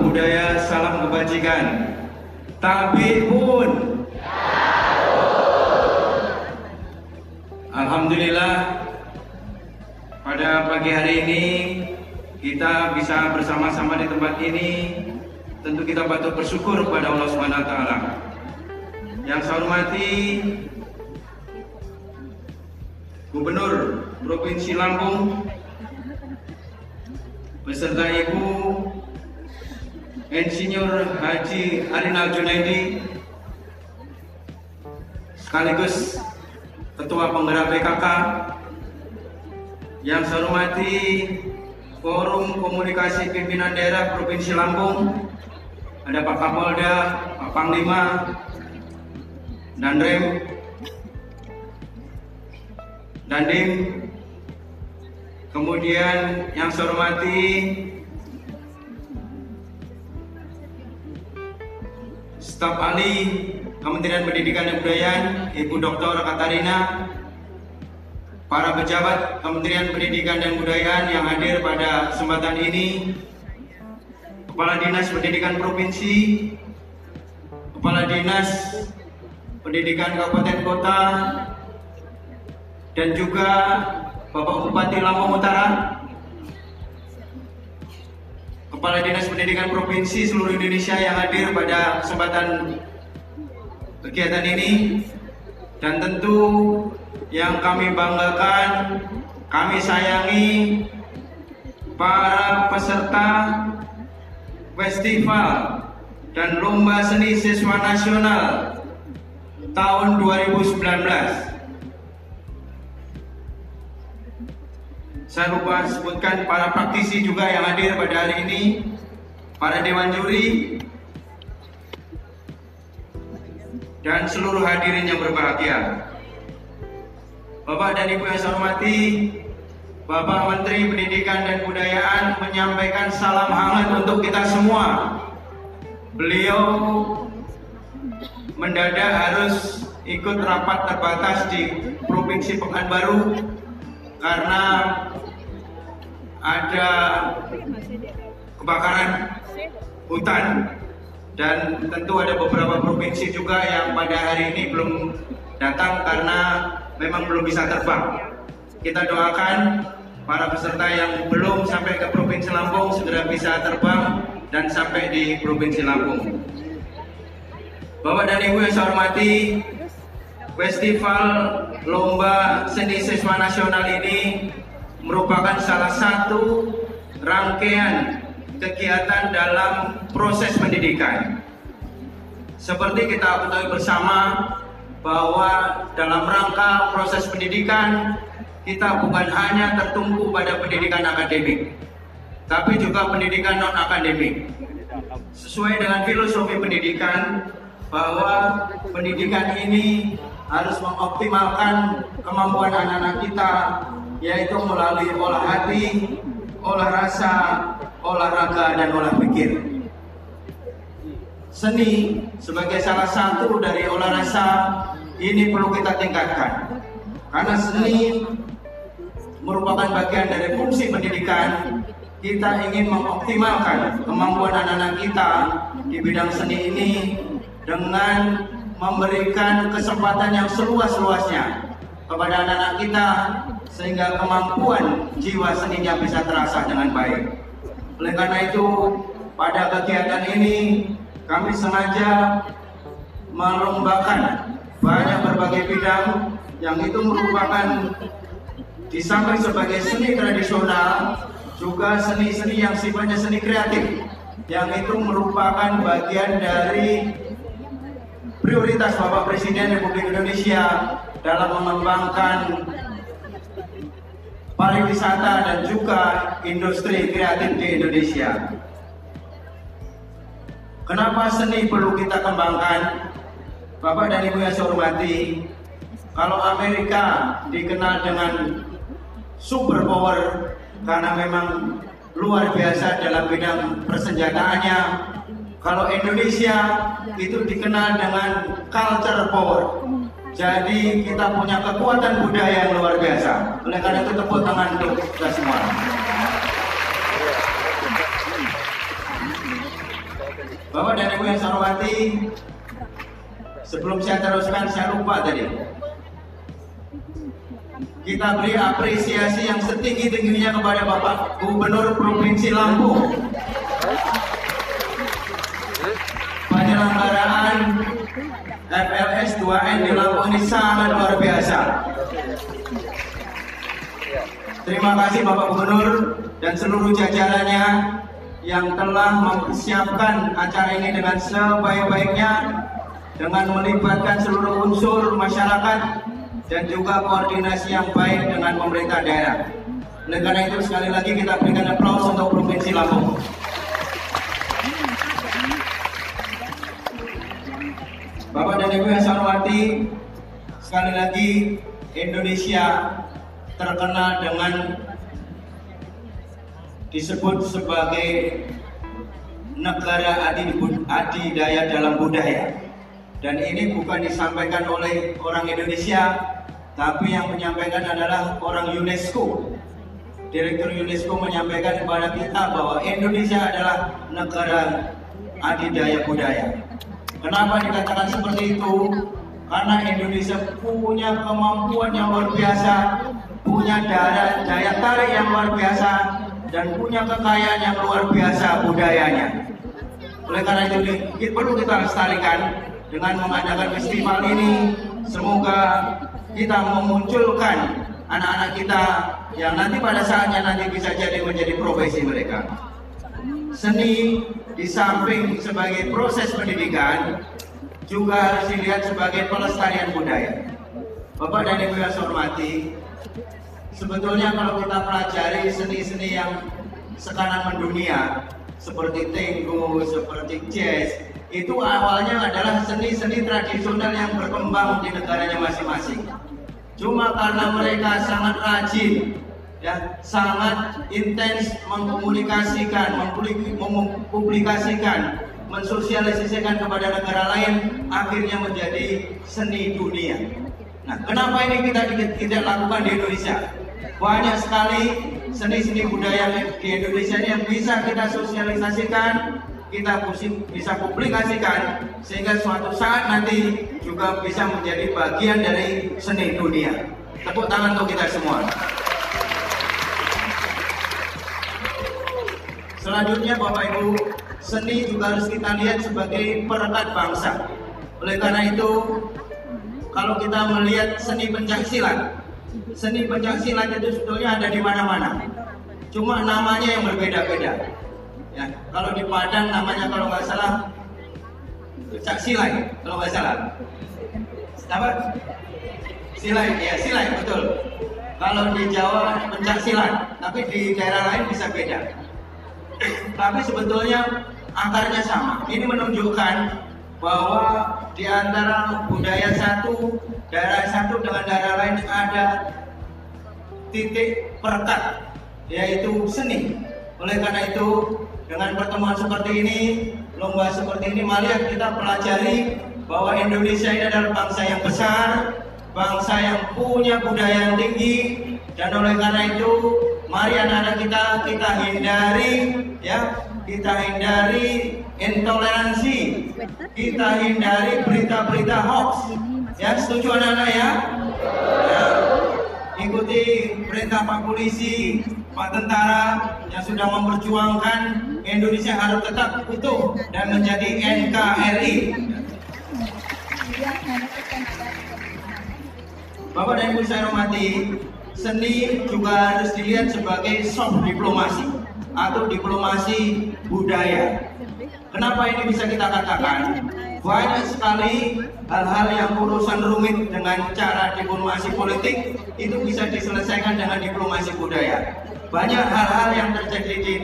Budaya salam kebajikan. Tapi pun. Alhamdulillah pada pagi hari ini kita bisa bersama-sama di tempat ini tentu kita patut bersyukur kepada Allah Subhanahu. Yang saya hormati Gubernur Provinsi Lampung beserta Ibu Insinyur Haji Arinal Junaidi sekaligus Ketua Penggerak PKK yang saya hormati Forum Komunikasi Pimpinan Daerah Provinsi Lampung ada Pak Kapolda, Pak Panglima, dan Rem, Dandim, kemudian yang saya hormati staf ahli Kementerian Pendidikan dan Kebudayaan, Ibu Dr. Katarina, para pejabat Kementerian Pendidikan dan Kebudayaan yang hadir pada kesempatan ini, Kepala Dinas Pendidikan Provinsi, Kepala Dinas Pendidikan Kabupaten Kota, dan juga Bapak Bupati Lampung Utara, Kepala Dinas Pendidikan Provinsi seluruh Indonesia yang hadir pada kesempatan kegiatan ini, dan tentu yang kami banggakan, kami sayangi para peserta festival dan lomba seni siswa nasional tahun 2019. Saya lupa sebutkan para praktisi juga yang hadir pada hari ini, para dewan juri, dan seluruh hadirin yang berbahagia. Bapak dan Ibu yang saya hormati, Bapak Menteri Pendidikan dan Kebudayaan menyampaikan salam hangat untuk kita semua. Beliau mendadak harus ikut rapat terbatas di Provinsi Pekanbaru karena ada kebakaran hutan dan tentu ada beberapa provinsi juga yang pada hari ini belum datang karena memang belum bisa terbang. Kita doakan para peserta yang belum sampai ke Provinsi Lampung segera bisa terbang dan sampai di Provinsi Lampung. Bapak dan Ibu yang saya hormati, Festival Lomba Seni Siswa Nasional ini merupakan salah satu rangkaian kegiatan dalam proses pendidikan. Seperti kita ketahui bersama bahwa dalam rangka proses pendidikan kita bukan hanya tertumpu pada pendidikan akademik, tapi juga pendidikan non akademik. Sesuai dengan filosofi pendidikan bahwa pendidikan ini harus mengoptimalkan kemampuan anak-anak kita yaitu melalui olah hati, olah rasa, olahraga dan olah pikir. Seni sebagai salah satu dari olah rasa ini perlu kita tingkatkan. Karena seni merupakan bagian dari fungsi pendidikan. Kita ingin mengoptimalkan kemampuan anak-anak kita di bidang seni ini dengan memberikan kesempatan yang seluas-luasnya kepada anak-anak kita sehingga kemampuan jiwa seninya bisa terasa dengan baik. Oleh karena itu, pada kegiatan ini kami sengaja melombakan banyak berbagai bidang yang itu merupakan di samping sebagai seni tradisional juga seni-seni yang sifatnya seni kreatif yang itu merupakan bagian dari prioritas Bapak Presiden Republik Indonesia dalam mengembangkan pariwisata dan juga industri kreatif di Indonesia. Kenapa seni perlu kita kembangkan? Bapak dan Ibu yang saya hormati, kalau Amerika dikenal dengan super power karena memang luar biasa dalam bidang persenjataannya. Kalau Indonesia itu dikenal dengan culture power. Jadi kita punya kekuatan budaya yang luar biasa. Oleh karena itu tepuk tangan untuk kita semua. Bapak dan Ibu yang saya hormati, sebelum saya teruskan saya lupa tadi. Kita beri apresiasi yang setinggi-tingginya kepada Bapak Gubernur Provinsi Lampung. Penyelenggaraan FLS 2N di Lampung ini sangat luar biasa. Terima kasih Bapak Gubernur dan seluruh jajarannya yang telah mempersiapkan acara ini dengan sebaik-baiknya dengan melibatkan seluruh unsur masyarakat dan juga koordinasi yang baik dengan pemerintah daerah. Oleh karena itu sekali lagi kita berikan aplaus untuk Provinsi Lampung. Bapak dan Ibu yang saya hormati, sekali lagi Indonesia terkenal dengan disebut sebagai negara adidaya dalam budaya. Dan ini bukan disampaikan oleh orang Indonesia, tapi yang menyampaikan adalah orang UNESCO. Direktur UNESCO menyampaikan kepada kita bahwa Indonesia adalah negara adidaya budaya. Kenapa dikatakan seperti itu? Karena Indonesia punya kemampuan yang luar biasa, punya daya, daya tarik yang luar biasa, dan punya kekayaan yang luar biasa budayanya. Oleh karena itu perlu kita lestarikan dengan mengadakan festival ini. Semoga kita memunculkan anak-anak kita yang nanti pada saatnya nanti bisa jadi menjadi profesi mereka. Seni di samping sebagai proses pendidikan juga harus dilihat sebagai pelestarian budaya. Bapak dan Ibu yang saya hormati, sebetulnya kalau kita pelajari seni-seni yang sekarang mendunia seperti tango, seperti jazz, itu awalnya adalah seni-seni tradisional yang berkembang di negaranya masing-masing. Cuma karena mereka sangat rajin, ya sangat intens mengkomunikasikan, mempublikasikan, mensosialisasikan kepada negara lain, akhirnya menjadi seni dunia. Nah, kenapa ini kita tidak lakukan di Indonesia? Banyak sekali seni-seni budaya di Indonesia yang bisa kita sosialisasikan, kita bisa publikasikan, sehingga suatu saat nanti juga bisa menjadi bagian dari seni dunia. Tepuk tangan untuk kita semua. Selanjutnya Bapak Ibu, seni juga harus kita lihat sebagai perekat bangsa. Oleh karena itu, kalau kita melihat seni pencaksilat, Seni pencak silat itu sebetulnya ada di mana-mana. Cuma namanya yang berbeda-beda. Ya, kalau di Padang namanya kalau nggak salah pencak silat, kalau nggak salah. Apa? Silai, ya silai betul. Kalau di Jawa pencak silat, tapi di daerah lain bisa beda. Tapi sebetulnya akarnya sama. Ini menunjukkan bahwa di antara budaya satu, daerah satu dengan daerah lain ada titik perekat yaitu seni. Oleh karena itu, dengan pertemuan seperti ini, lomba seperti ini, mari kita pelajari bahwa Indonesia ini adalah bangsa yang besar, bangsa yang punya budaya yang tinggi, dan oleh karena itu, mari anak-anak kita kita hindari ya kita hindari intoleransi, kita hindari berita-berita hoax. Ya, setuju anak-anak ya? ya? Ikuti perintah Pak Polisi, Pak Tentara yang sudah memperjuangkan Indonesia harus tetap utuh dan menjadi NKRI. Bapak dan Ibu saya hormati, seni juga harus dilihat sebagai soft diplomasi atau diplomasi budaya. Kenapa ini bisa kita katakan? Banyak sekali hal-hal yang urusan rumit dengan cara diplomasi politik itu bisa diselesaikan dengan diplomasi budaya. Banyak hal-hal yang terjadi di,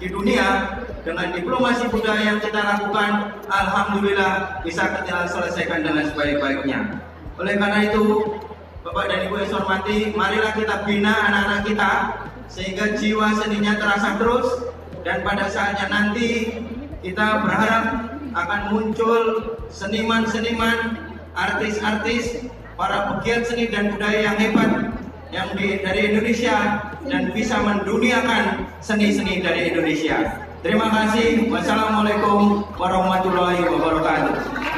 di dunia dengan diplomasi budaya yang kita lakukan, alhamdulillah bisa kita selesaikan dengan sebaik-baiknya. Oleh karena itu, Bapak dan Ibu yang saya hormati, marilah kita bina anak-anak kita sehingga jiwa seninya terasa terus dan pada saatnya nanti kita berharap akan muncul seniman-seniman, artis-artis, para pegiat seni dan budaya yang hebat yang di, dari Indonesia dan bisa menduniakan seni-seni dari Indonesia. Terima kasih. Wassalamualaikum warahmatullahi wabarakatuh.